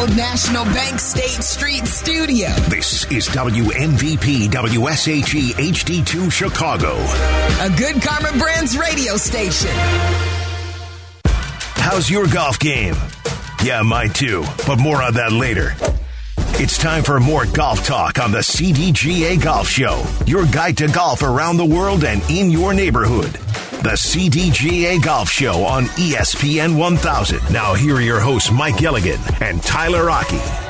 Old National Bank State Street studio. This is WMVP WSHE HD2 Chicago. A good Karma Brands radio station. How's your golf game? Yeah, mine too, but more on that later. It's time for more golf talk on the CDGA Golf Show, your guide to golf around the world and in your neighborhood. The CDGA Golf Show on ESPN 1000. Now, here are your hosts, Mike Gilligan and Tyler Rocky.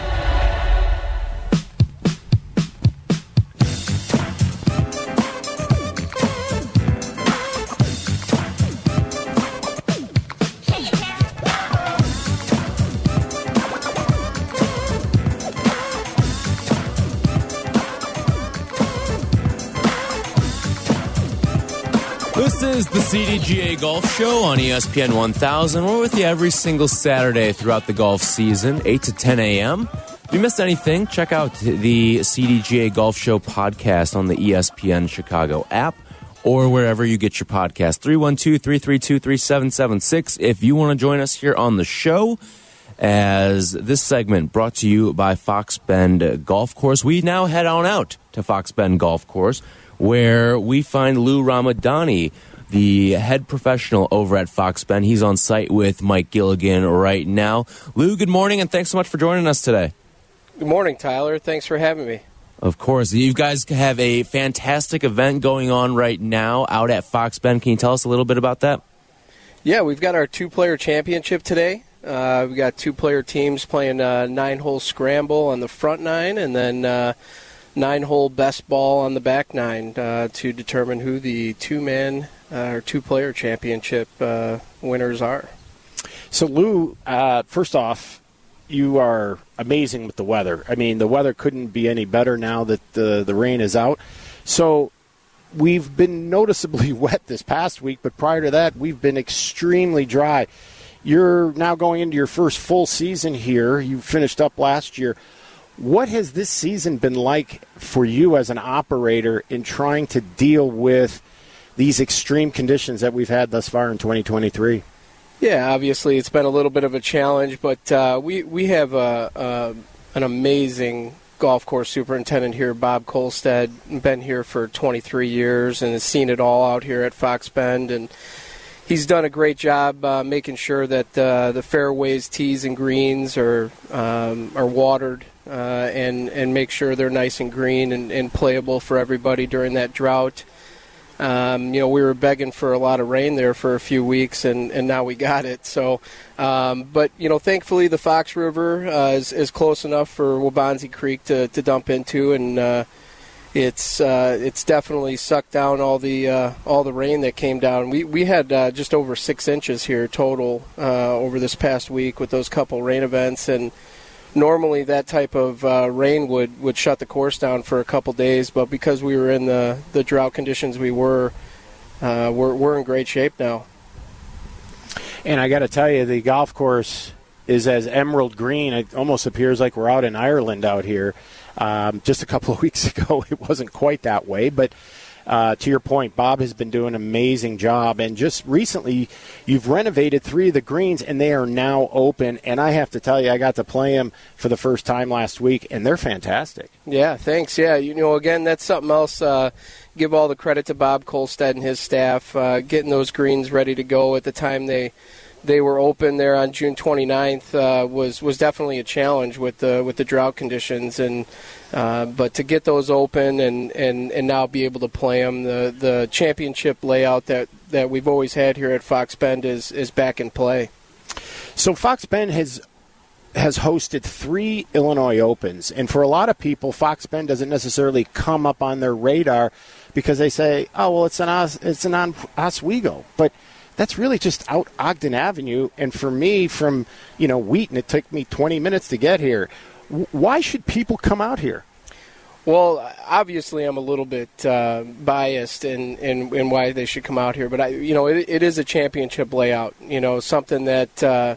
CDGA Golf Show on ESPN 1000. We're with you every single Saturday throughout the golf season, 8 to 10 a.m. If you missed anything, check out the CDGA Golf Show podcast on the ESPN Chicago app or wherever you get your podcast. 312 332 3776. If you want to join us here on the show, as this segment brought to you by Fox Bend Golf Course, we now head on out to Fox Bend Golf Course where we find Lou Ramadani, the head professional over at Fox Bend. He's on site with Mike Gilligan right now. Lou, good morning, and thanks so much for joining us today. Good morning, Tyler. Thanks for having me. Of course. You guys have a fantastic event going on right now out at Fox Bend. Can you tell us a little bit about that? Yeah, we've got our two player championship today. Uh, we got two player teams playing uh, nine hole scramble on the front nine and then uh, nine hole best ball on the back nine uh, to determine who the two man uh, or two player championship uh, winners are. So, Lou, uh, first off, you are amazing with the weather. I mean, the weather couldn't be any better now that the, the rain is out. So, we've been noticeably wet this past week, but prior to that, we've been extremely dry. You're now going into your first full season here. You finished up last year. What has this season been like for you as an operator in trying to deal with these extreme conditions that we've had thus far in 2023? Yeah, obviously it's been a little bit of a challenge, but uh, we we have a, a, an amazing golf course superintendent here, Bob Kolstad, Been here for 23 years and has seen it all out here at Fox Bend, and he's done a great job uh, making sure that uh, the fairways, tees, and greens are um, are watered uh, and and make sure they're nice and green and, and playable for everybody during that drought. Um, you know, we were begging for a lot of rain there for a few weeks, and, and now we got it. So, um, but you know, thankfully the Fox River uh, is, is close enough for Waubansee Creek to, to dump into, and uh, it's uh, it's definitely sucked down all the uh, all the rain that came down. We we had uh, just over six inches here total uh, over this past week with those couple rain events, and normally that type of uh, rain would, would shut the course down for a couple days, but because we were in the, the drought conditions we were, uh, we're, we're in great shape now. And I got to tell you, the golf course is as emerald green. It almost appears like we're out in Ireland out here. Um, just a couple of weeks ago, it wasn't quite that way, but. Uh, to your point, Bob has been doing an amazing job. And just recently, you've renovated three of the greens, and they are now open. And I have to tell you, I got to play them for the first time last week, and they're fantastic. Yeah, thanks. Yeah, you know, again, that's something else. Uh, give all the credit to Bob Kolstad and his staff uh, getting those greens ready to go at the time they they were open there on June 29th uh, was was definitely a challenge with the with the drought conditions and uh, but to get those open and, and, and now be able to play them the the championship layout that, that we've always had here at Fox Bend is is back in play. So Fox Bend has has hosted three Illinois Opens, and for a lot of people, Fox Bend doesn't necessarily come up on their radar because they say, "Oh, well, it's an Os- it's an Oswego," but that's really just out Ogden Avenue. And for me, from you know Wheaton, it took me 20 minutes to get here. Why should people come out here? Well, obviously, I'm a little bit uh, biased in, in, in why they should come out here, but I, you know, it, it is a championship layout. You know, something that uh,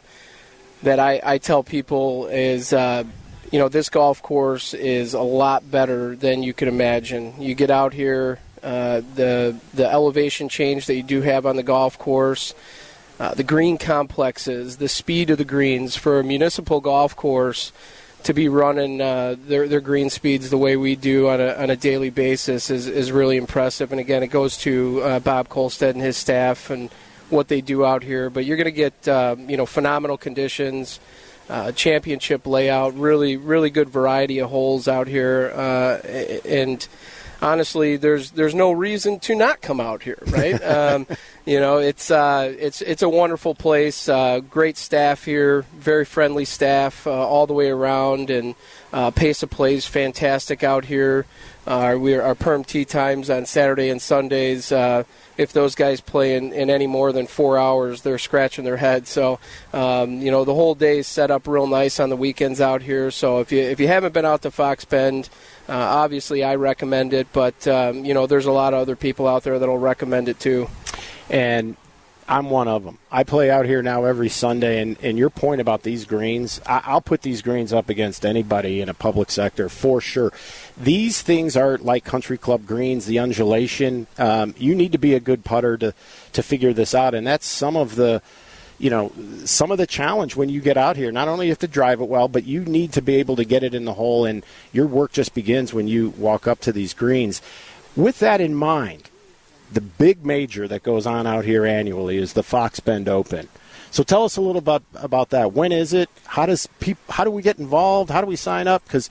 that I, I tell people is, uh, you know, this golf course is a lot better than you could imagine. You get out here, uh, the the elevation change that you do have on the golf course. uh, the green complexes, the speed of the greens for a municipal golf course to be running uh, their their green speeds the way we do on a on a daily basis is is really impressive. And again, it goes to uh, Bob Kolstad and his staff and what they do out here. But you're going to get uh, you know phenomenal conditions. Uh, championship layout, really, really good variety of holes out here, uh, and honestly, there's there's no reason to not come out here, right? um, you know, it's uh, it's it's a wonderful place. Uh, great staff here, very friendly staff uh, all the way around, and uh, pace of play is fantastic out here. Uh, we are, our perm tee times on Saturday and Sundays. Uh, if those guys play in, in, any more than four hours, they're scratching their head. So, um, you know, the whole day is set up real nice on the weekends out here. So if you if you haven't been out to Fox Bend, uh, obviously I recommend it. But um, you know, there's a lot of other people out there that'll recommend it too. And I'm one of them. I play out here now every Sunday, and, and your point about these greens, I, will put these greens up against anybody in a public sector for sure. These things are like country club greens, the undulation. Um, you need to be a good putter to, to figure this out, and that's some of the you know some of the challenge when you get out here not only you have to drive it well but you need to be able to get it in the hole and your work just begins when you walk up to these greens with that in mind the big major that goes on out here annually is the Fox Bend Open. So tell us a little about about that. When is it? How does peop, how do we get involved? How do we sign up? Because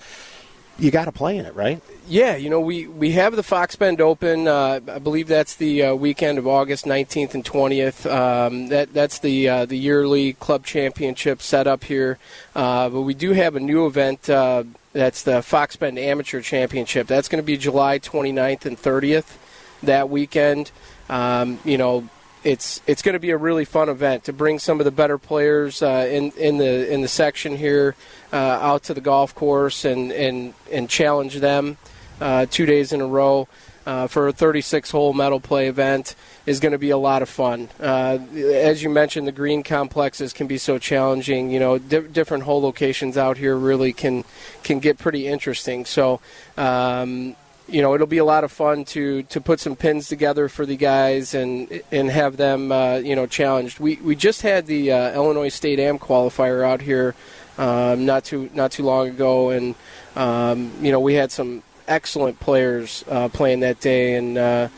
you got to play in it, right? Yeah, you know we, we have the Fox Bend Open. Uh, I believe that's the uh, weekend of August 19th and 20th. Um, that that's the uh, the yearly club championship set up here. Uh, but we do have a new event. Uh, that's the Fox Bend Amateur Championship. That's going to be July 29th and 30th that weekend. Um, you know, it's it's going to be a really fun event to bring some of the better players uh, in in the in the section here uh, out to the golf course and and and challenge them uh, two days in a row. Uh, for a 36 hole medal play event is going to be a lot of fun. Uh, as you mentioned, the green complexes can be so challenging. You know, di- different hole locations out here really can can get pretty interesting. So, um, you know it'll be a lot of fun to to put some pins together for the guys and and have them uh, you know challenged. We we just had the uh, Illinois State Am qualifier out here um, not too not too long ago, and um, you know we had some excellent players uh, playing that day, and uh,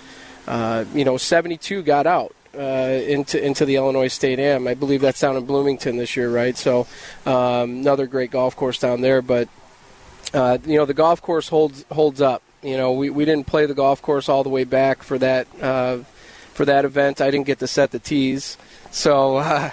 uh, you know 72 got out. Uh, into into the Illinois State Am, I believe that's down in Bloomington this year, right? So um, another great golf course down there. But you know the golf course holds holds up you know, we, we didn't play the golf course all the way back for that uh, for that event. I didn't get to set the tees. So, uh,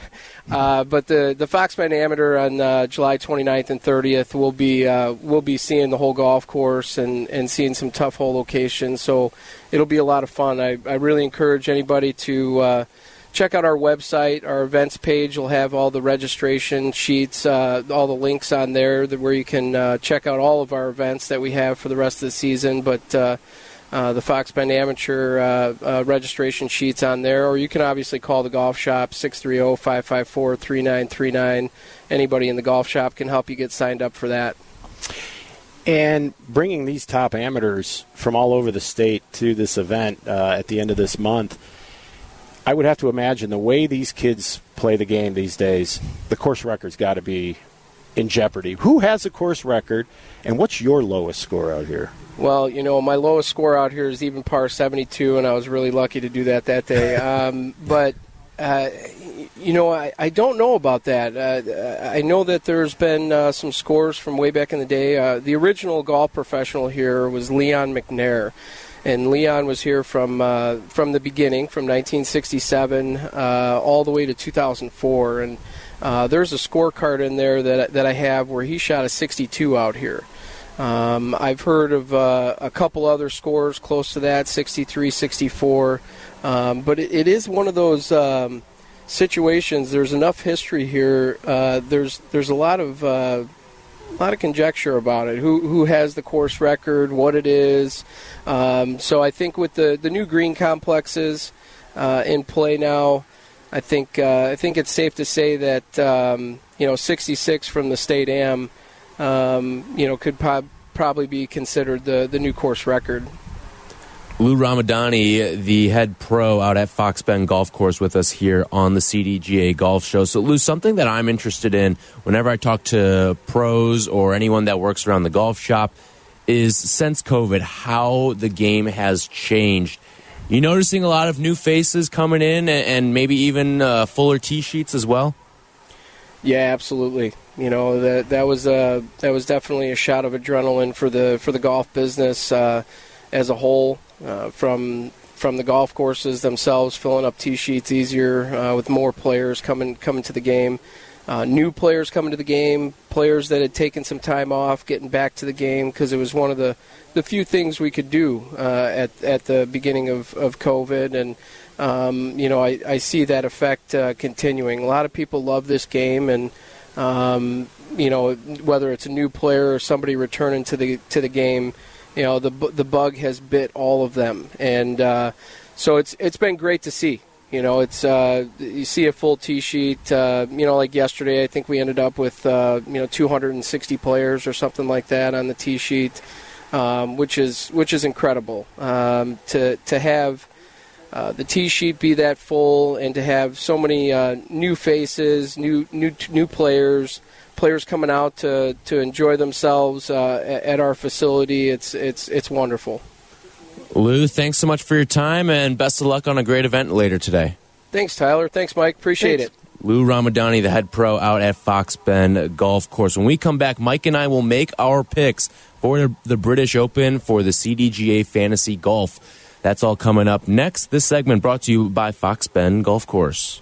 uh, but the the Fox Bend Amateur on uh, July 29th and 30th, we'll be uh, we'll be seeing the whole golf course and, and seeing some tough hole locations. So, it'll be a lot of fun. I, I really encourage anybody to uh, check out our website. Our events page will have all the registration sheets, uh, all the links on there where you can uh, check out all of our events that we have for the rest of the season. But uh, uh the Fox Bend Amateur uh, uh, registration sheets on there, or you can obviously call the golf shop 630 554 3939. Anybody in the golf shop can help you get signed up for that. And bringing these top amateurs from all over the state to this event at the end of this month I would have to imagine the way these kids play the game these days, the course record's got to be in jeopardy. Who has the course record, and what's your lowest score out here? Well, you know, my lowest score out here is even par 72, and I was really lucky to do that that day. Um, but, uh, you know, I, I don't know about that. Uh, I know that there's been uh, some scores from way back in the day. Uh, the original golf professional here was Leon McNair and Leon was here from uh, from the beginning, from 1967 uh, all the way to 2004. And uh, there's a scorecard in there that that I have where he shot a 62 out here. Um, I've heard of uh, a couple other scores close to that, 63, 64. Um, but it, it is one of those um, situations. There's enough history here. Uh, there's there's a lot of uh, a lot of conjecture about it. Who who has the course record? What it is? Um, so I think with the the new green complexes uh, in play now, I think uh, I think it's safe to say that um, you know 66 from the state am, um, you know, could probably be considered the the new course record. Lou Ramadani, the head pro out at Fox Bend Golf Course, with us here on the CDGA Golf Show. So, Lou, something that I'm interested in whenever I talk to pros or anyone that works around the golf shop is since COVID, how the game has changed. You noticing a lot of new faces coming in and maybe even uh, fuller tee sheets as well? Yeah, absolutely. You know that that was uh, that was definitely a shot of adrenaline for the for the golf business uh, as a whole uh, from from the golf courses themselves, filling up tee sheets easier uh, with more players coming coming to the game. Uh, new players coming to the game, players that had taken some time off, getting back to the game because it was one of the, the few things we could do uh, at at the beginning of, of COVID, and um, you know I, I see that effect uh, continuing. A lot of people love this game, and um, you know whether it's a new player or somebody returning to the to the game, you know the the bug has bit all of them, and uh, so it's it's been great to see. You know, it's uh, you see a full tee sheet. Uh, you know, like yesterday, I think we ended up with uh, you know 260 players or something like that on the tee sheet, um, which is which is incredible um, to to have. Uh, the T sheet be that full, and to have so many uh, new faces, new new new players, players coming out to, to enjoy themselves uh, at our facility. It's it's it's wonderful. Lou, thanks so much for your time and best of luck on a great event later today. Thanks, Tyler. Thanks, Mike. Appreciate thanks. it. Lou Ramadani, the head pro out at Fox Bend Golf Course. When we come back, Mike and I will make our picks for the British Open for the CDGA Fantasy Golf. That's all coming up next. This segment brought to you by Fox Bend Golf Course.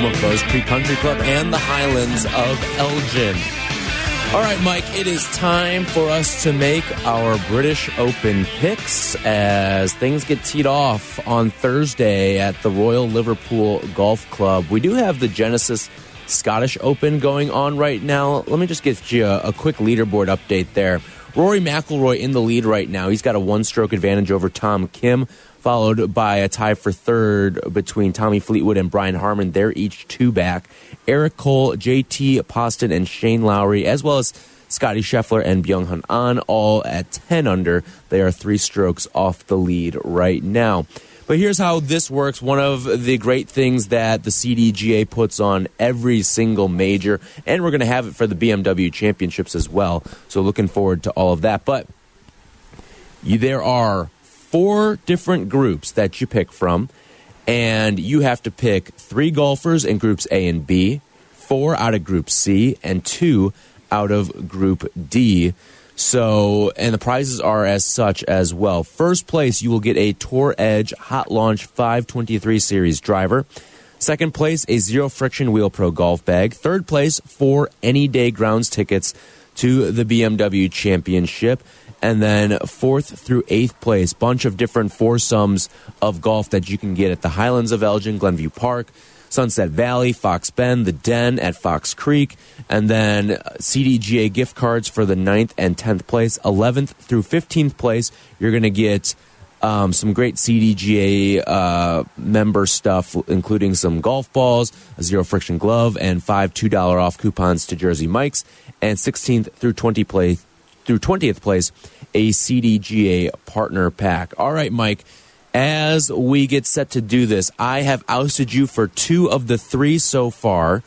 Home of Creek Country Club and the Highlands of Elgin. All right, Mike, it is time for us to make our British Open picks as things get teed off on Thursday at the Royal Liverpool Golf Club. We do have the Genesis Scottish Open going on right now. Let me just give you a, a quick leaderboard update there. Rory McIlroy in the lead right now. He's got a one stroke advantage over Tom Kim followed by a tie for third between Tommy Fleetwood and Brian Harman. They're each two back. Eric Cole, JT Poston, and Shane Lowry, as well as Scotty Scheffler and Byung Hun An, all at 10 under. They are three strokes off the lead right now. But here's how this works. One of the great things that the CDGA puts on every single major, and we're going to have it for the BMW championships as well. So looking forward to all of that. But you, there are four different groups that you pick from, and you have to pick three golfers in groups A and B, four out of group C, and two out of group D. So, and the prizes are as such as well. First place, you will get a Tour Edge Hot Launch 523 Series driver. Second place, a Zero Friction Wheel Pro golf bag. Third place, four any day grounds tickets to the BMW Championship and then fourth through eighth place, bunch of different foursomes of golf that you can get at the Highlands of Elgin, Glenview Park, Sunset Valley, Fox Bend, the Den at Fox Creek, and then CDGA gift cards for the ninth and 10th place. 11th through 15th place, you're going to get um, some great CDGA uh, member stuff, including some golf balls, a zero friction glove, and five $2 off coupons to Jersey Mike's. And 16th through 20 place, through 20th place, a CDGA partner pack. All right, Mike. As we get set to do this, I have ousted you for two of the three so far,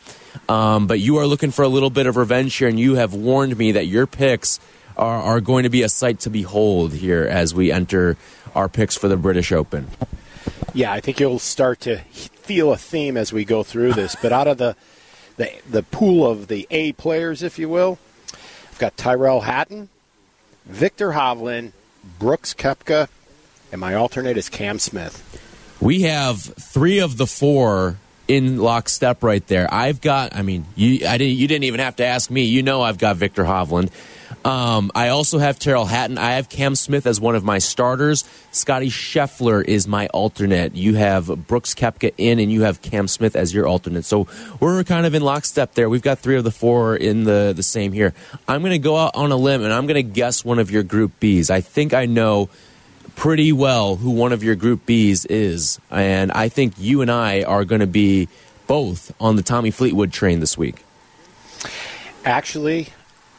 um, but you are looking for a little bit of revenge here, and you have warned me that your picks are, are going to be a sight to behold here as we enter our picks for the British Open. Yeah, I think you'll start to feel a theme as we go through this. But out of the the, the pool of the A players, if you will, I've got Tyrrell Hatton, Viktor Hovland, Brooks Koepka, and my alternate is Cam Smith. We have three of the four in lockstep right there. I've got, I mean, you, I didn't, you didn't even have to ask me. You know, I've got Viktor Hovland. Um, I also have Tyrrell Hatton. I have Cam Smith as one of my starters. Scotty Scheffler is my alternate. You have Brooks Koepka in, and you have Cam Smith as your alternate. So we're kind of in lockstep there. We've got three of the four in the, the same here. I'm going to go out on a limb, and I'm going to guess one of your Group Bs. I think I know pretty well who one of your Group Bs is, and I think you and I are going to be both on the Tommy Fleetwood train this week. Actually,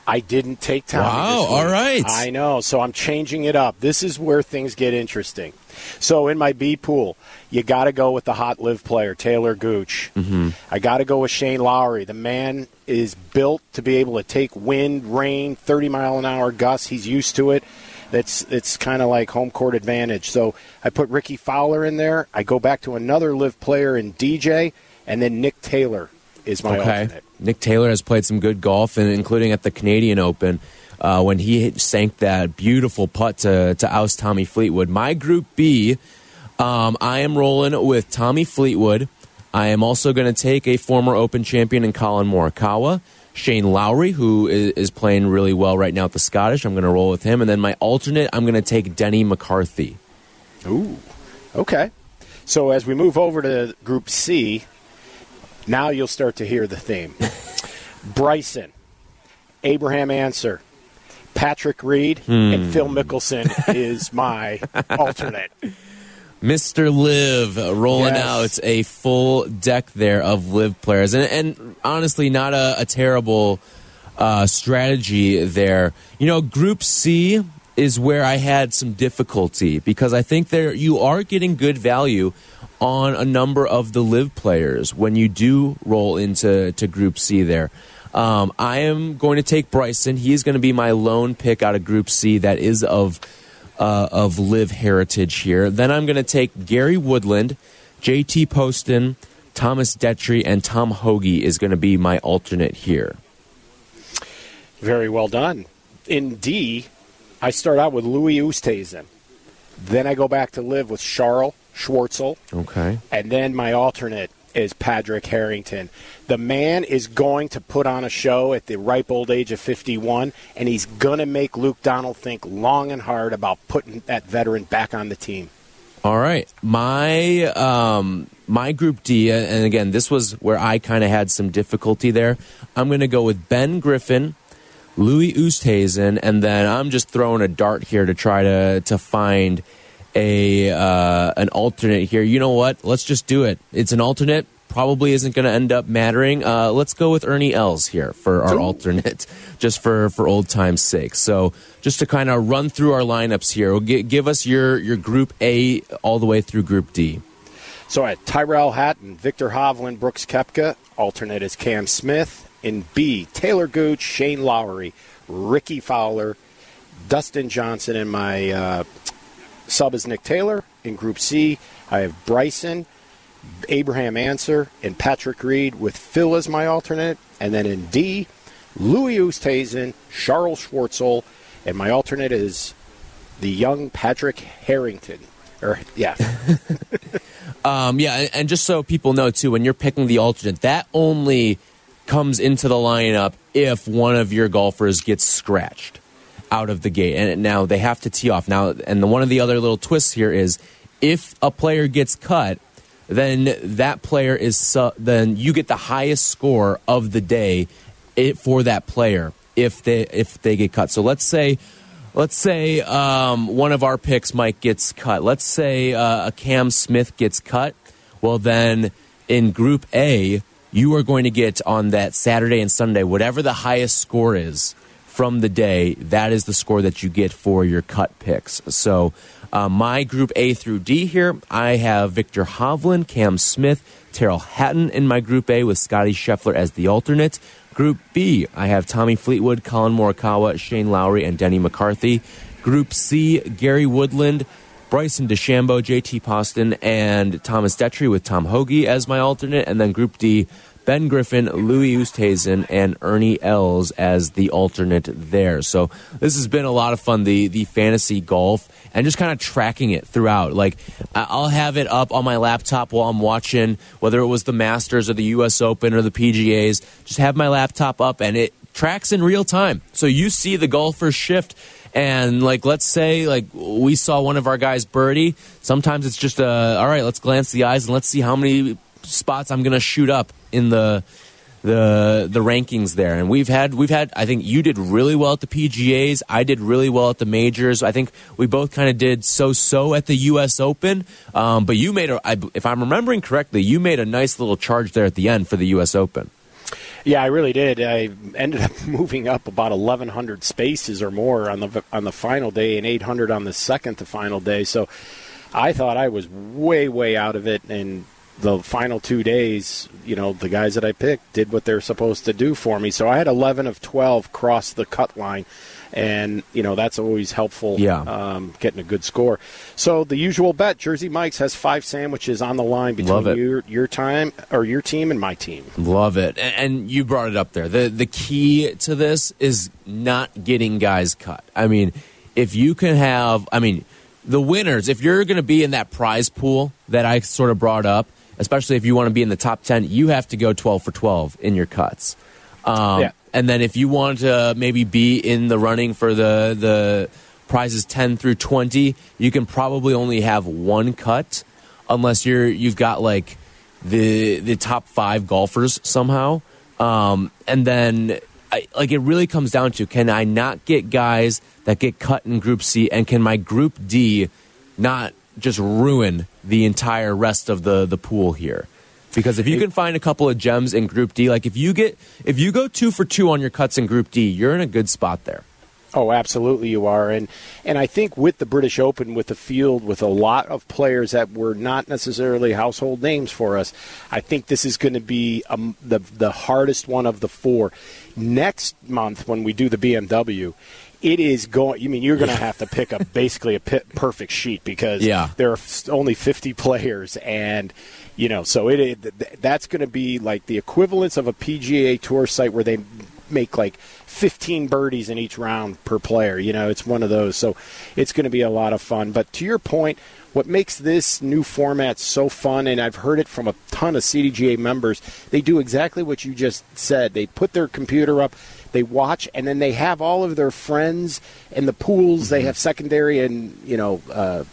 I didn't take Tommy. Wow, all right. I know, so I'm changing it up. This is where things get interesting. So in my B pool, you got to go with the hot live player, Talor Gooch. Mm-hmm. I got to go with Shane Lowry. The man is built to be able to take wind, rain, 30 mile an hour gusts. He's used to it. It's it's kind of like home court advantage. So I put Rickie Fowler in there. I go back to another live player in DJ, and then Nick Taylor is my okay. alternate. Nick Taylor has played some good golf, and including at the Canadian Open uh, when he sank that beautiful putt to, to oust Tommy Fleetwood. My Group B, um, I am rolling with Tommy Fleetwood. I am also going to take a former Open champion in Collin Morikawa. Shane Lowry, who is, is playing really well right now at the Scottish. I'm going to roll with him. And then my alternate, I'm going to take Denny McCarthy. Ooh, okay. So as we move over to Group C, now you'll start to hear the theme. Bryson, Abraham Ancer, Patrick Reed, and Phil Mickelson is my alternate. Mr. Live rolling Yes. out a full deck there of Live players, and, and honestly, not a, a terrible uh, strategy there. You know, Group C is where I had some difficulty because I think there you are getting good value on a number of the Live players when you do roll into to Group C there. Um, I am going to take Bryson. He is going to be my lone pick out of Group C that is of uh, of live heritage here. Then I'm going to take Gary Woodland, JT Poston, Thomas Detry, and Tom Hoge is going to be my alternate here. Very well done. In D, I start out with Louis Oosthuizen. Then I go back to live with Charles Schwartzel. Okay. And then my alternate is Patrick Harrington. The man is going to put on a show at the ripe old age of 51, and he's going to make Luke Donald think long and hard about putting that veteran back on the team. All right, my um, my group D, and again, this was where I kind of had some difficulty there. I'm going to go with Ben Griffin, Louis Oosthuizen, and then I'm just throwing a dart here to try to to find a uh, an alternate here. You know what? Let's just do it. It's an alternate. Probably isn't going to end up mattering. Uh, let's go with Ernie Els here for our alternate, just for for old times' sake. So, just to kind of run through our lineups here, we'll gi- give us your your Group A all the way through Group D. So at Tyrrell Hatton, Viktor Hovland, Brooks Koepka. Alternate is Cam Smith. In B, Talor Gooch, Shane Lowry, Rickie Fowler, Dustin Johnson, and my uh, sub is Nick Taylor. In Group C, I have Bryson, Abraham Ancer, and Patrick Reed with Phil as my alternate. And then in D, Louis Oosthuizen, Charles Schwartzel, and my alternate is the young Patrick Harrington. Or yeah, Um, yeah, and- and just so people know too, when you're picking the alternate, that only comes into the lineup if one of your golfers gets scratched out of the gate. And now they have to tee off. Now, and the, one of the other little twists here is if a player gets cut, then that player is then you get the highest score of the day for that player if they if they get cut. So let's say let's say um, one of our picks, Mike, gets cut. Let's say uh, a Cam Smith gets cut. Well, then in Group A, you are going to get on that Saturday and Sunday whatever the highest score is from the day. That is the score that you get for your cut picks. So. Uh, my group A through D here, I have Viktor Hovland, Cam Smith, Tyrrell Hatton in my group A with Scotty Scheffler as the alternate. Group B, I have Tommy Fleetwood, Collin Morikawa, Shane Lowry, and Denny McCarthy. Group C, Gary Woodland, Bryson DeChambeau, JT Poston, and Thomas Detry with Tom Hoge as my alternate. And then Group D, Ben Griffin, Louis Oosthuizen, and Ernie Els as the alternate there. So this has been a lot of fun, the, the fantasy golf, and just kind of tracking it throughout. Like, I'll have it up on my laptop while I'm watching, whether it was the Masters or the U.S. Open or the PGAs. Just have my laptop up, and it tracks in real time. So you see the golfers shift and like let's say like we saw one of our guys birdie sometimes it's just uh all right let's glance the eyes and let's see how many spots i'm gonna shoot up in the the the rankings there and we've had we've had i think you did really well at the pgas i did really well at the majors i think we both kind of did so so at the us open um, but you made a I, if i'm remembering correctly you made a nice little charge there at the end for the us open yeah, I really did. I ended up moving up about 1,100 spaces or more on the on the final day, and 800 on the second to final day. So I thought I was way, way out of it. And the final two days, you know, the guys that I picked did what they're supposed to do for me. So I had 11 of 12 cross the cut line and you know that's always helpful. Yeah, um, getting a good score. So the usual bet: Jersey Mike's has five sandwiches on the line between your your time or your team and my team. Love it, and you brought it up there. the The key to this is not getting guys cut. I mean, if you can have, I mean, the winners. If you're going to be in that prize pool that I sort of brought up, especially if you want to be in the top ten, you have to go twelve for twelve in your cuts. Um, yeah and then if you want to maybe be in the running for the the prizes 10 through 20 you can probably only have one cut unless you're you've got like the the top five golfers somehow um, and then I, like it really comes down to can i not get guys that get cut in group c and can my group d not just ruin the entire rest of the the pool here because if you can find a couple of gems in Group D, like if you get if you go two for two on your cuts in Group D, you're in a good spot there. Oh, absolutely, you are, and and I think with the British Open, with the field, with a lot of players that were not necessarily household names for us, I think this is going to be um, the the hardest one of the four. Next month, when we do the BMW, it is going. You mean you're going to have to pick up basically a perfect sheet because yeah. there are only 50 players, and you know, so it, it that's going to be like the equivalence of a PGA Tour site where they make like 15 birdies in each round per player. You know, it's one of those. So it's going to be a lot of fun. But to your point, what makes this new format so fun, and I've heard it from a ton of CDGA members, they do exactly what you just said. They put their computer up, they watch, and then they have all of their friends and the pools. Mm-hmm. They have secondary and, you know, uh,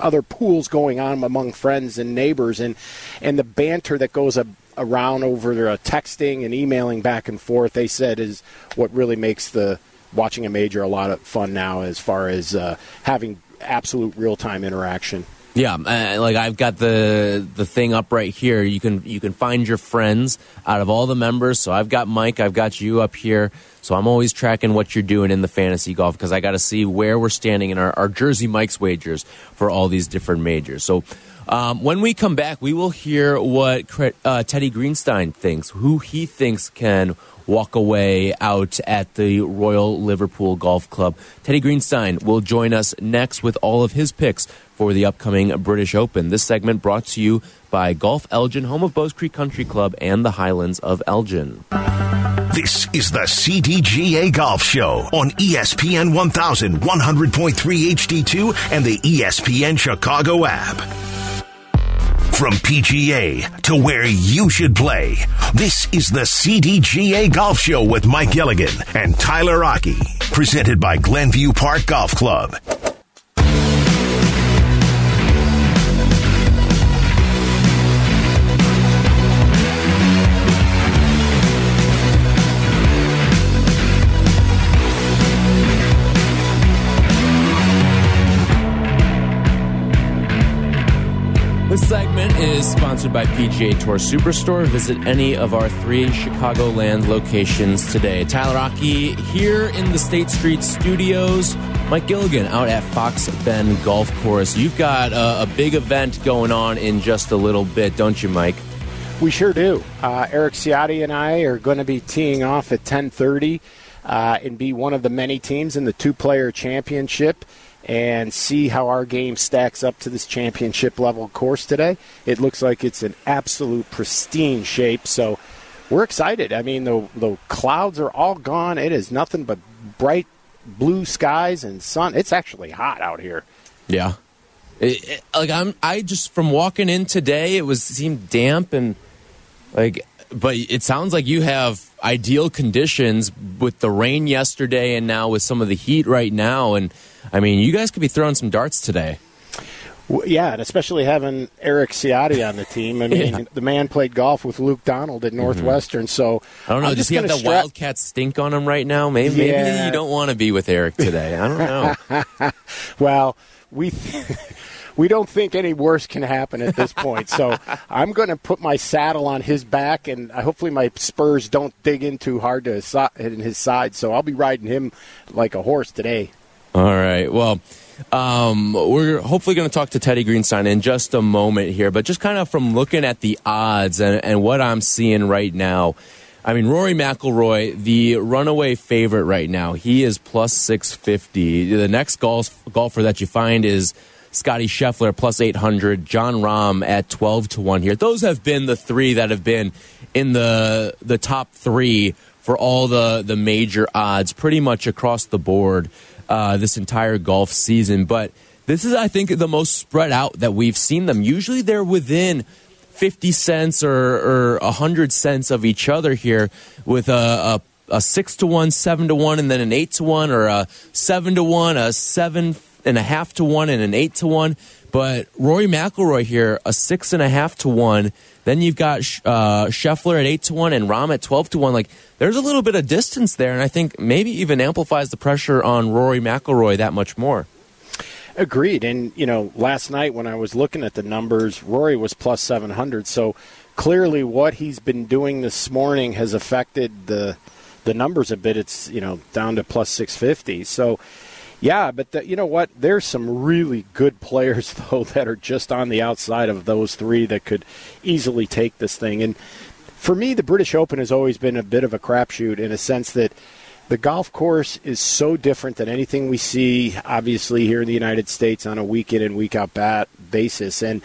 other pools going on among friends and neighbors, and and the banter that goes a, around over uh, texting and emailing back and forth. They said is what really makes the watching a major a lot of fun now, as far as uh, having absolute real time interaction. Yeah, uh, like I've got the the thing up right here. You can you can find your friends out of all the members. So I've got Mike, I've got you up here. So I'm always tracking what you're doing in the fantasy golf because I got to see where we're standing in our, our Jersey Mike's wagers for all these different majors. So um, when we come back, we will hear what uh, Teddy Greenstein thinks, who he thinks can walk away out at the Royal Liverpool Golf Club. Teddy Greenstein will join us next with all of his picks for the upcoming British Open. This segment brought to you by Golf Elgin, home of Bowes Creek Country Club and the Highlands of Elgin. This is the CDGA Golf Show on ESPN 1100.3 HD2 and the ESPN Chicago app. From PGA to where you should play, this is the CDGA Golf Show with Mike Gilligan and Tyler Aki, presented by Glenview Park Golf Club. Segment is sponsored by PGA Tour Superstore. Visit any of our three Chicagoland locations today. Tyler Aki here in the State Street studios. Mike Gilligan out at Fox Bend Golf Course. You've got a, a big event going on in just a little bit, don't you, Mike? We sure do. Uh, Eric Ciotti and I are going to be teeing off at 1030 uh, and be one of the many teams in the two-player championship and see how our game stacks up to this championship level course today. It looks like it's in absolute pristine shape. So we're excited. I mean, the, the clouds are all gone. It is nothing but bright blue skies and sun. It's actually hot out here. Yeah. It, it, like I'm, I just from walking in today, it was seemed damp and like, but it sounds like you have ideal conditions with the rain yesterday and now with some of the heat right now. And I mean, you guys could be throwing some darts today. Yeah, and especially having Eric Ciotti on the team. I mean, yeah. the man played golf with Luke Donald at mm-hmm. Northwestern. So I don't know. I'm Does he have the stra- Wildcat stink on him right now? Maybe, yeah. maybe you don't want to be with Eric today. I don't know. well, we. we don't think any worse can happen at this point. So I'm going to put my saddle on his back, and hopefully my spurs don't dig in too hard to his, in his side. So I'll be riding him like a horse today. All right. Well, um, we're hopefully going to talk to Teddy Greenstein in just a moment here, but just kind of from looking at the odds and, and what I'm seeing right now. I mean, Rory McIlroy, the runaway favorite right now, he is plus 650. The next golf, golfer that you find is Scotty Scheffler plus 800, Jon Rahm at 12 to 1 here. Those have been the three that have been in the the top 3 for all the the major odds pretty much across the board uh, this entire golf season, but this is I think the most spread out that we've seen them. Usually they're within 50 cents or, or 100 cents of each other here with a, a, a 6 to 1, 7 to 1, and then an 8 to 1, or a 7 to 1, a 7 and a half to one and an eight to one. But Rory McIlroy here, a six and a half to one. Then you've got uh, Scheffler at eight to one and Rahm at twelve to one. Like there's a little bit of distance there, and I think maybe even amplifies the pressure on Rory McIlroy that much more. Agreed. And you know, last night when I was looking at the numbers, Rory was plus seven hundred. So clearly, what he's been doing this morning has affected the the numbers a bit. It's you know down to plus six fifty. So yeah, but the, you know what? There's some really good players though that are just on the outside of those three that could easily take this thing. And for me, the British Open has always been a bit of a crapshoot in a sense that the golf course is so different than anything we see, obviously here in the United States on a week in and week out bat basis. And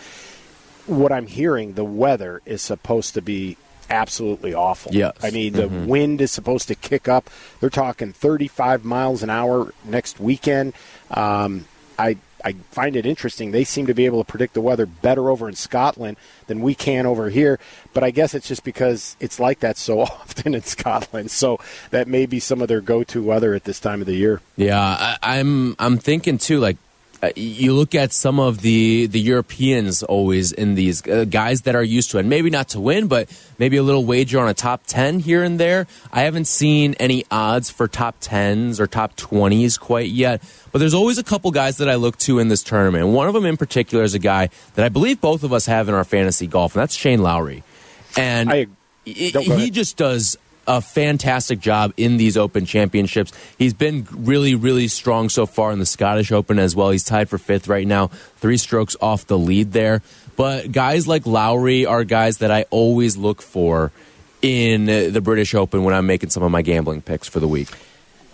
what I'm hearing, the weather is supposed to be absolutely awful. Yes. I mean, the mm-hmm. wind is supposed to kick up. They're talking 35 miles an hour next weekend. Um, I I find it interesting. They seem to be able to predict the weather better over in Scotland than we can over here. But I guess it's just because it's like that so often in Scotland. So that may be some of their go-to weather at this time of the year. Yeah, I, I'm I'm thinking too. Like uh, you look at some of the the Europeans always in these uh, guys that are used to it. Maybe not to win, but maybe a little wager on a top ten here and there. I haven't seen any odds for top tens or top twenties quite yet. But there's always a couple guys that I look to in this tournament. One of them in particular is a guy that I believe both of us have in our fantasy golf, and that's Shane Lowry. And I, he just does a fantastic job in these Open Championships. He's been really, really strong so far in the Scottish Open as well. He's tied for fifth right now, three strokes off the lead there. But guys like Lowry are guys that I always look for in the British Open when I'm making some of my gambling picks for the week.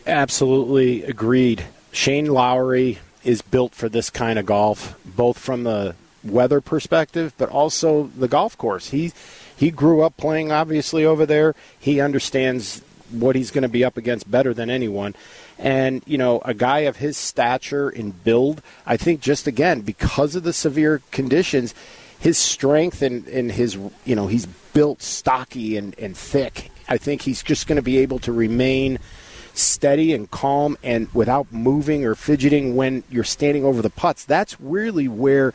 Absolutely agreed. Shane Lowry is built for this kind of golf, both from the weather perspective, but also the golf course. He he grew up playing obviously over there. He understands what he's going to be up against better than anyone. And, you know, a guy of his stature and build, I think just again, because of the severe conditions, his strength and, and his, you know, he's built stocky and, and thick. I think he's just going to be able to remain steady and calm and without moving or fidgeting when you're standing over the putts. That's really where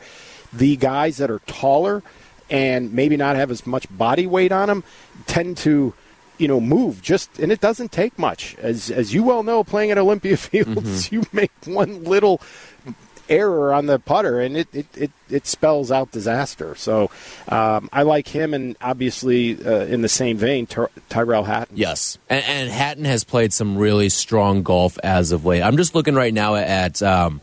the guys that are taller – and maybe not have as much body weight on them tend to you know move just and it doesn't take much. As as you well know playing at Olympia Fields mm-hmm. you make one little error on the putter and it it, it, it spells out disaster. So um, I like him and obviously uh, in the same vein Ty- Tyrrell Hatton. Yes. And, and, Hatton has played some really strong golf as of late. I'm just looking right now at um,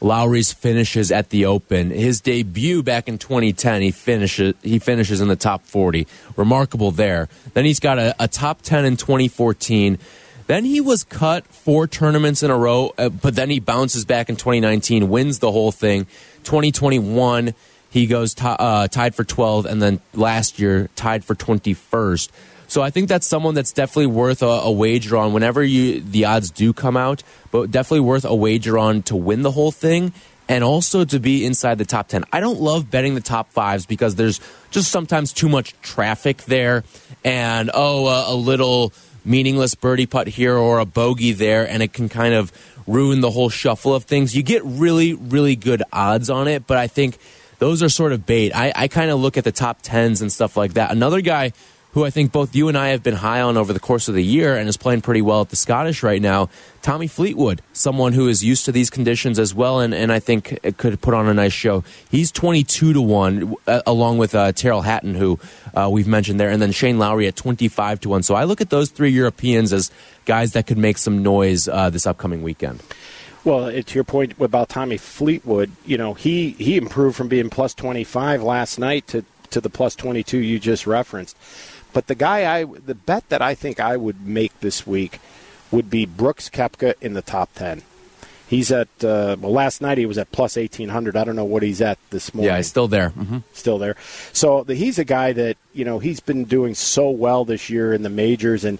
Lowry's finishes at the Open. His debut back in 2010, he finishes he finishes in the top 40. Remarkable there. Then he's got a, a top 10 in 2014. Then he was cut four tournaments in a row, uh, but then he bounces back in 2019, wins the whole thing. 2021, he goes uh, tied for 12, and then last year tied for 21st. So I think that's someone that's definitely worth a, a, wager on whenever you the odds do come out, but definitely worth a wager on to win the whole thing and also to be inside the top 10. I don't love betting the top fives because there's just sometimes too much traffic there and, oh, a, a little meaningless birdie putt here or a bogey there, and it can kind of ruin the whole shuffle of things. You get really, really good odds on it, but I think those are sort of bait. I, I kind of look at the top tens and stuff like that. Another guy who I think both you and I have been high on over the course of the year and is playing pretty well at the Scottish right now. Tommy Fleetwood, someone who is used to these conditions as well, and, and I think it could put on a nice show. He's 22 to 1, uh, along with uh, Tyrrell Hatton, who uh, we've mentioned there, and then Shane Lowry at 25 to 1. So I look at those three Europeans as guys that could make some noise uh, this upcoming weekend. Well, to your point about Tommy Fleetwood, you know, he, he improved from being plus 25 last night to, to the plus 22 you just referenced. But the guy I the bet that I think I would make this week would be Brooks Koepka in the top ten. He's at uh, well last night he was at plus eighteen hundred. I don't know what he's at this morning. Yeah, he's still there. Mm-hmm. Still there. So the, he's a guy that you know he's been doing so well this year in the majors and.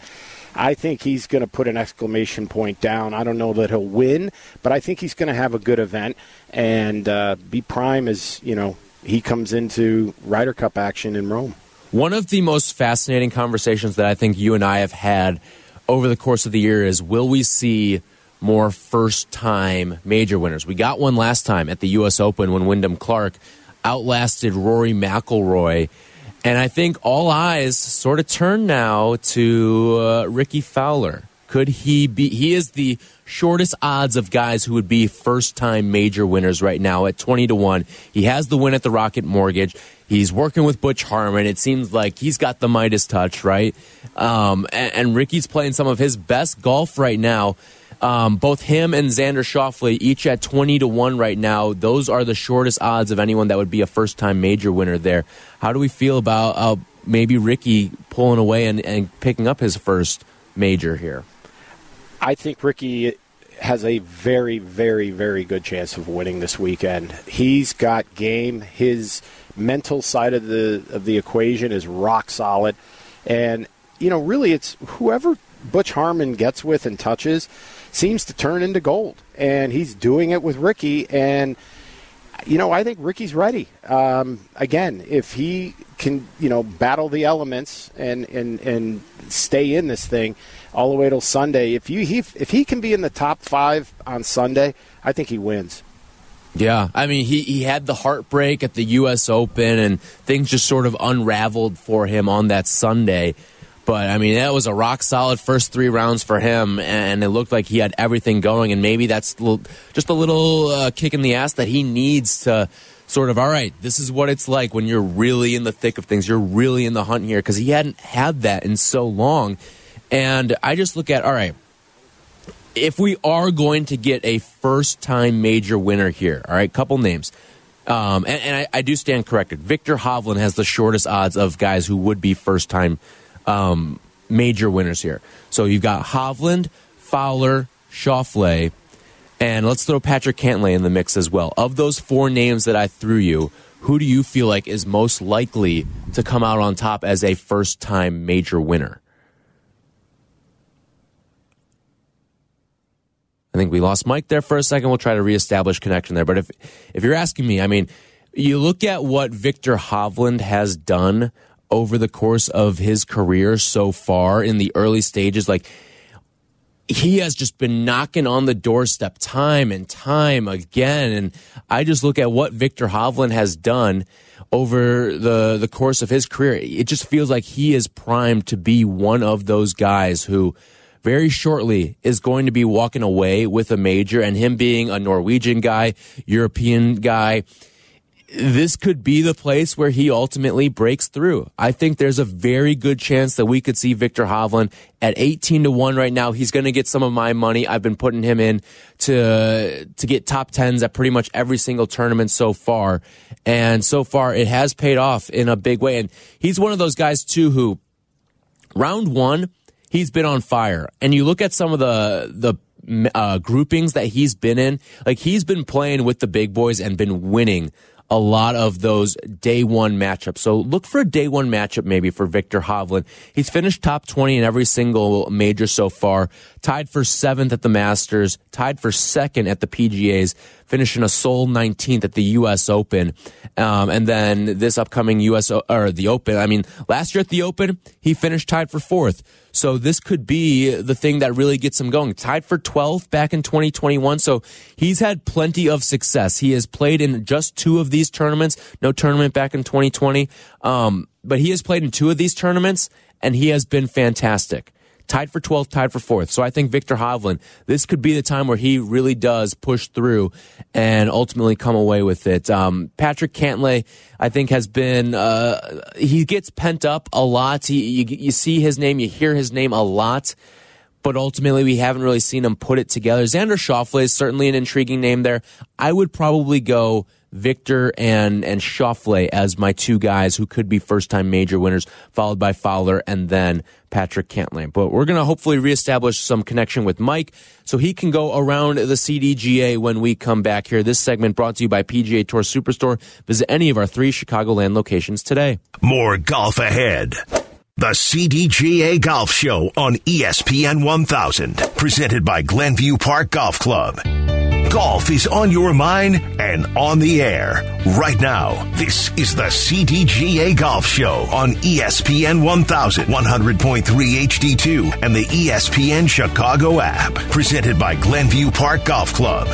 I think he's going to put an exclamation point down. I don't know that he'll win, but I think he's going to have a good event and uh, be prime as you know he comes into Ryder Cup action in Rome. One of the most fascinating conversations that I think you and I have had over the course of the year is will we see more first time major winners? We got one last time at the U.S. Open when Wyndham Clark outlasted Rory McIlroy. And I think all eyes sort of turn now to uh, Rickie Fowler. Could he be? He is the shortest odds of guys who would be first time major winners right now at 20 to 1. He has the win at the Rocket Mortgage. He's working with Butch Harmon. It seems like he's got the Midas touch, right? Um, and, and, Rickie's playing some of his best golf right now. Um, both him and Xander Schauffele, each at 20 to 1 right now. Those are the shortest odds of anyone that would be a first time major winner there. How do we feel about uh, maybe Rickie pulling away and, and picking up his first major here? I think Rickie has a very, very, very good chance of winning this weekend. He's got game. His mental side of the of the equation is rock solid, and you know, really, it's whoever Butch Harmon gets with and touches seems to turn into gold, and he's doing it with Rickie. And you know, I think Rickie's ready. Um, again, if he can, you know, battle the elements and and and stay in this thing all the way till Sunday. If you he, if he can be in the top five on Sunday, I think he wins. Yeah, I mean, he, he had the heartbreak at the U.S. Open, and things just sort of unraveled for him on that Sunday. But I mean, that was a rock solid first three rounds for him, and it looked like he had everything going. And maybe that's just a little uh, kick in the ass that he needs to sort of, all right, this is what it's like when you're really in the thick of things. You're really in the hunt here because he hadn't had that in so long. And I just look at, all right, if we are going to get a first time major winner here, all right, couple names. Um, and, and I, I, do stand corrected. Viktor Hovland has the shortest odds of guys who would be first time um, major winners here. So you've got Hovland, Fowler, Schauffele, and let's throw Patrick Cantlay in the mix as well. Of those four names that I threw you, who do you feel like is most likely to come out on top as a first time major winner? I think we lost Mike there for a second. We'll try to reestablish connection there. But if if you're asking me, I mean, you look at what Viktor Hovland has done over the course of his career so far in the early stages, like he has just been knocking on the doorstep time and time again. And I just look at what Viktor Hovland has done over the the course of his career. It just feels like he is primed to be one of those guys who very shortly is going to be walking away with a major and him being a Norwegian guy, European guy. This could be the place where he ultimately breaks through. I think there's a very good chance that we could see Viktor Hovland at 18 to 1 right now. He's going to get some of my money. I've been putting him in to to get top 10s at pretty much every single tournament so far. And so far it has paid off in a big way. And he's one of those guys too who round 1 he's been on fire. And you look at some of the the uh, groupings that he's been in, like he's been playing with the big boys and been winning a lot of those day one matchups. So look for a day one matchup maybe for Viktor Hovland. He's finished top 20 in every single major so far, tied for seventh at the Masters, tied for second at the PGAs, finishing a sole 19th at the U.S. Open. Um, and then this upcoming U.S. or the Open, I mean, last year at the Open, he finished tied for fourth. So this could be the thing that really gets him going. Tied for 12th back in 2021. So he's had plenty of success. He has played in just two of these tournaments. No tournament back in 2020. Um, but he has played in two of these tournaments and he has been fantastic tied for 12th, tied for 4th. So I think Viktor Hovland, this could be the time where he really does push through and ultimately come away with it. Um, Patrick Cantlay, I think, has been, uh, he gets pent up a lot. He, you, you see his name, you hear his name a lot but ultimately we haven't really seen him put it together. Xander Schauffele is certainly an intriguing name there. I would probably go Viktor and and Schauffele as my two guys who could be first time major winners, followed by Fowler and then Patrick Cantlay. But we're gonna hopefully reestablish some connection with Mike so he can go around the CDGA when we come back here. This segment brought to you by PGA Tour Superstore. Visit any of our three Chicagoland locations today. More golf ahead. The CDGA Golf Show on ESPN 1000, presented by Glenview Park Golf Club. Golf is on your mind and on the air. Right now, this is the CDGA Golf Show on ESPN 1000, 100.3 HD2, and the ESPN Chicago app. Presented by Glenview Park Golf Club.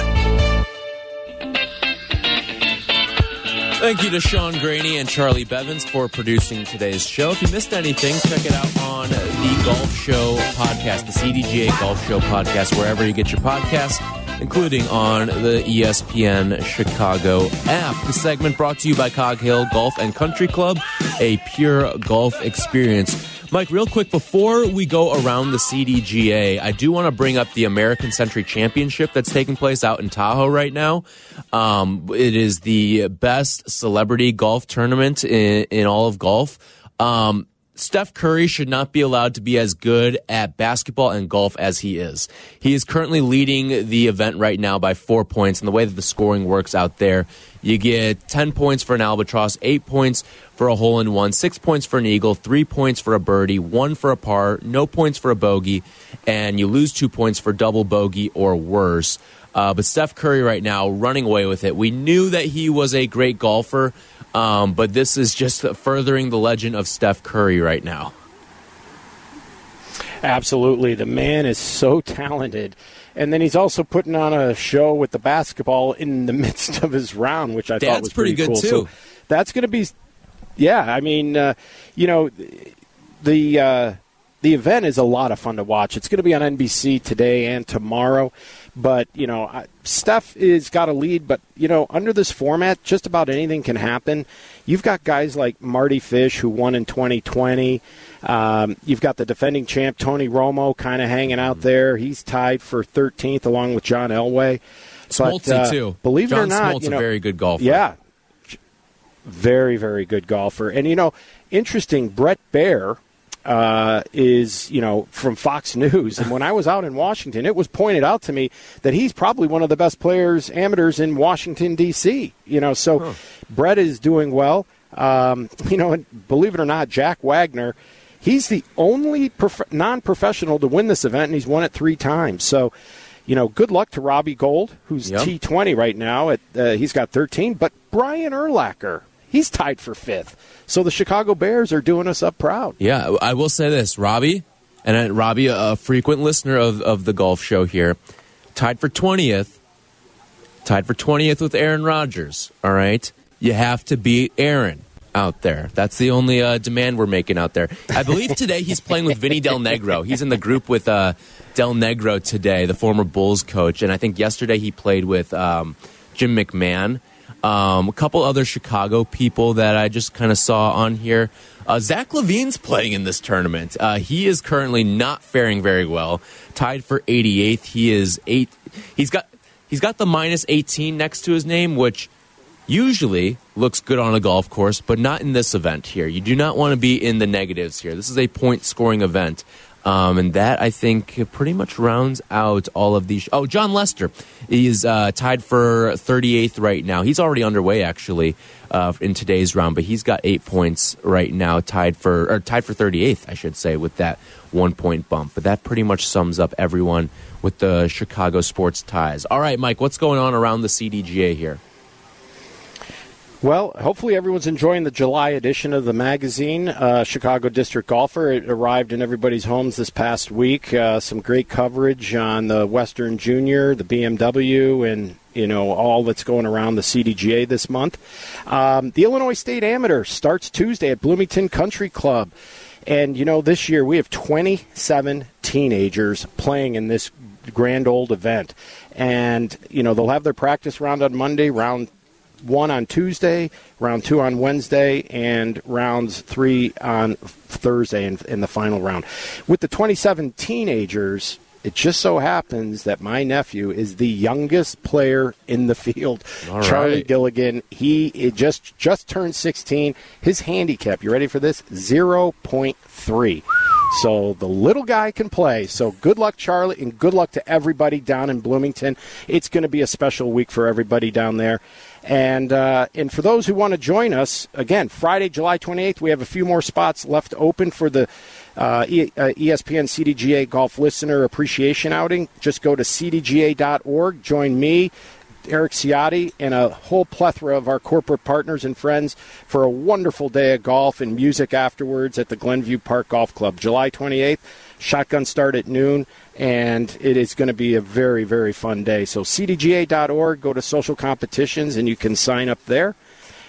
Thank you to Sean Graney and Charlie Bevins for producing today's show. If you missed anything, check it out on the Golf Show podcast, the CDGA Golf Show podcast, wherever you get your podcasts including on the ESPN Chicago app. The segment brought to you by Cog Hill Golf and Country Club, a pure golf experience. Mike, real quick before we go around the CDGA, I do want to bring up the American Century Championship that's taking place out in Tahoe right now. Um, it is the best celebrity golf tournament in, in all of golf. Um, Steph Curry should not be allowed to be as good at basketball and golf as he is. He is currently leading the event right now by four points. And the way that the scoring works out there, you get 10 points for an albatross, eight points for a hole in one, six points for an eagle, three points for a birdie, one for a par, no points for a bogey, and you lose two points for double bogey or worse. Uh, but Steph Curry right now running away with it. We knew that he was a great golfer. Um, but this is just furthering the legend of Steph Curry right now. Absolutely. The man is so talented. And then he's also putting on a show with the basketball in the midst of his round, which I that's thought was pretty, pretty good cool. too. So that's going to be, yeah. I mean, uh, you know, the uh, the event is a lot of fun to watch. It's going to be on NBC today and tomorrow. But you know, Steph is got a lead, but you know, under this format, just about anything can happen. You've got guys like Mardy Fish who won in 2020. Um, you've got the defending champ Tony Romo kind of hanging out there. He's tied for 13th along with John Elway. Smoltz uh, too. Believe John it or not, Smoltz you know, a very good golfer. Yeah, very very good golfer. And you know, interesting. Bret Baier uh, is you know from Fox News, and when I was out in Washington, it was pointed out to me that he's probably one of the best players amateurs in Washington D.C. You know, so huh. Bret is doing well. Um, you know, believe it or not, Jack Wagner. He's the only prof- non-professional to win this event, and he's won it three times. So, you know, good luck to Robbie Gould, who's yep. T20 right now. At uh, he's got 13, but Brian Urlacher, he's tied for fifth. So the Chicago Bears are doing us up proud. Yeah, I will say this, Robbie, and Robbie, a frequent listener of, of the golf show here, tied for 20th, tied for 20th with Aaron Rodgers. All right. You have to beat Aaron out there. That's the only uh, demand we're making out there. I believe today he's playing with Vinny Del Negro. He's in the group with uh, Del Negro today, the former Bulls coach. And I think yesterday he played with um, Jim McMahon. Um, a couple other Chicago people that I just kind of saw on here. Uh, Zach LaVine's playing in this tournament. Uh, he is currently not faring very well. Tied for 88th. He is eight. He's got he's got the minus 18 next to his name, which usually looks good on a golf course, but not in this event here. You do not want to be in the negatives here. This is a point scoring event. Um, and that, I think, pretty much rounds out all of these. Oh, Jon Lester is uh, tied for 38th right now. He's already underway, actually, uh, in today's round, but he's got eight points right now, tied for or tied for 38th, I should say, with that one point bump. But that pretty much sums up everyone with the Chicago sports ties. All right, Mike, what's going on around the CDGA here? Well, hopefully everyone's enjoying the July edition of the magazine, uh, Chicago District Golfer. It arrived in everybody's homes this past week. Uh, some great coverage on the Western Junior, the BMW, and you know all that's going around the CDGA this month. Um, the Illinois State Amateur starts Tuesday at Bloomington Country Club, and you know this year we have 27 teenagers playing in this grand old event, and you know they'll have their practice round on Monday, round one on Tuesday, round two on Wednesday, and rounds three on Thursday in, in the final round. With the 27 teenagers, it just so happens that my nephew is the youngest player in the field. All Charlie right. Gilligan. He just just turned 16. His handicap, you ready for this? 0.3. So the little guy can play. So good luck, Charlie, and good luck to everybody down in Bloomington. It's going to be a special week for everybody down there. And uh, and for those who want to join us, again, Friday, July 28th, we have a few more spots left open for the uh, e- uh, ESPN CDGA Golf Listener Appreciation Outing. Just go to cdga.org, join me, Eric Ciotti, and a whole plethora of our corporate partners and friends for a wonderful day of golf and music afterwards at the Glenview Park Golf Club. July 28th, shotgun start at noon, and it is going to be a very, very fun day. So, cdga.org, go to social competitions, and you can sign up there.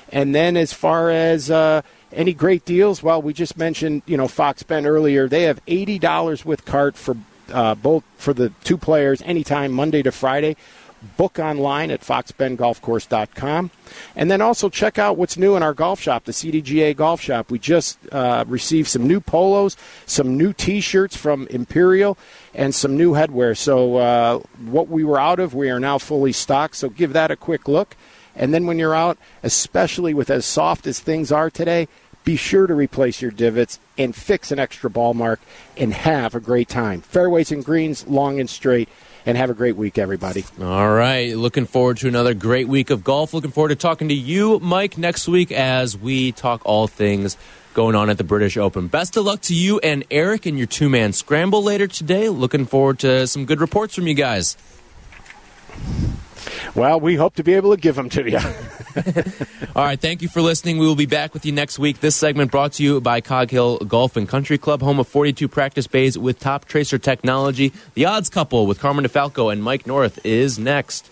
And then as far as uh, any great deals, well, we just mentioned, you know, Fox Bend earlier. They have eighty dollars with cart for uh, both for the two players anytime Monday to Friday. Book online at foxbendgolfcourse.com. And then also check out what's new in our golf shop, the CDGA Golf Shop. We just uh, received some new polos, some new t shirts from Imperial, and some new headwear. So, uh, what we were out of, we are now fully stocked. So, give that a quick look. And then when you're out, especially with as soft as things are today, be sure to replace your divots and fix an extra ball mark and have a great time. Fairways and greens, long and straight, and have a great week, everybody. All right. Looking forward to another great week of golf. Looking forward to talking to you, Mike, next week as we talk all things going on at the British Open. Best of luck to you and Eric in your two man scramble later today. Looking forward to some good reports from you guys. Well, we hope to be able to give them to you. All right, thank you for listening. We will be back with you next week. This segment brought to you by Cog Hill Golf and Country Club, home of 42 practice bays with Toptracer technology. The odds couple with Carmen DeFalco and Mike North is next.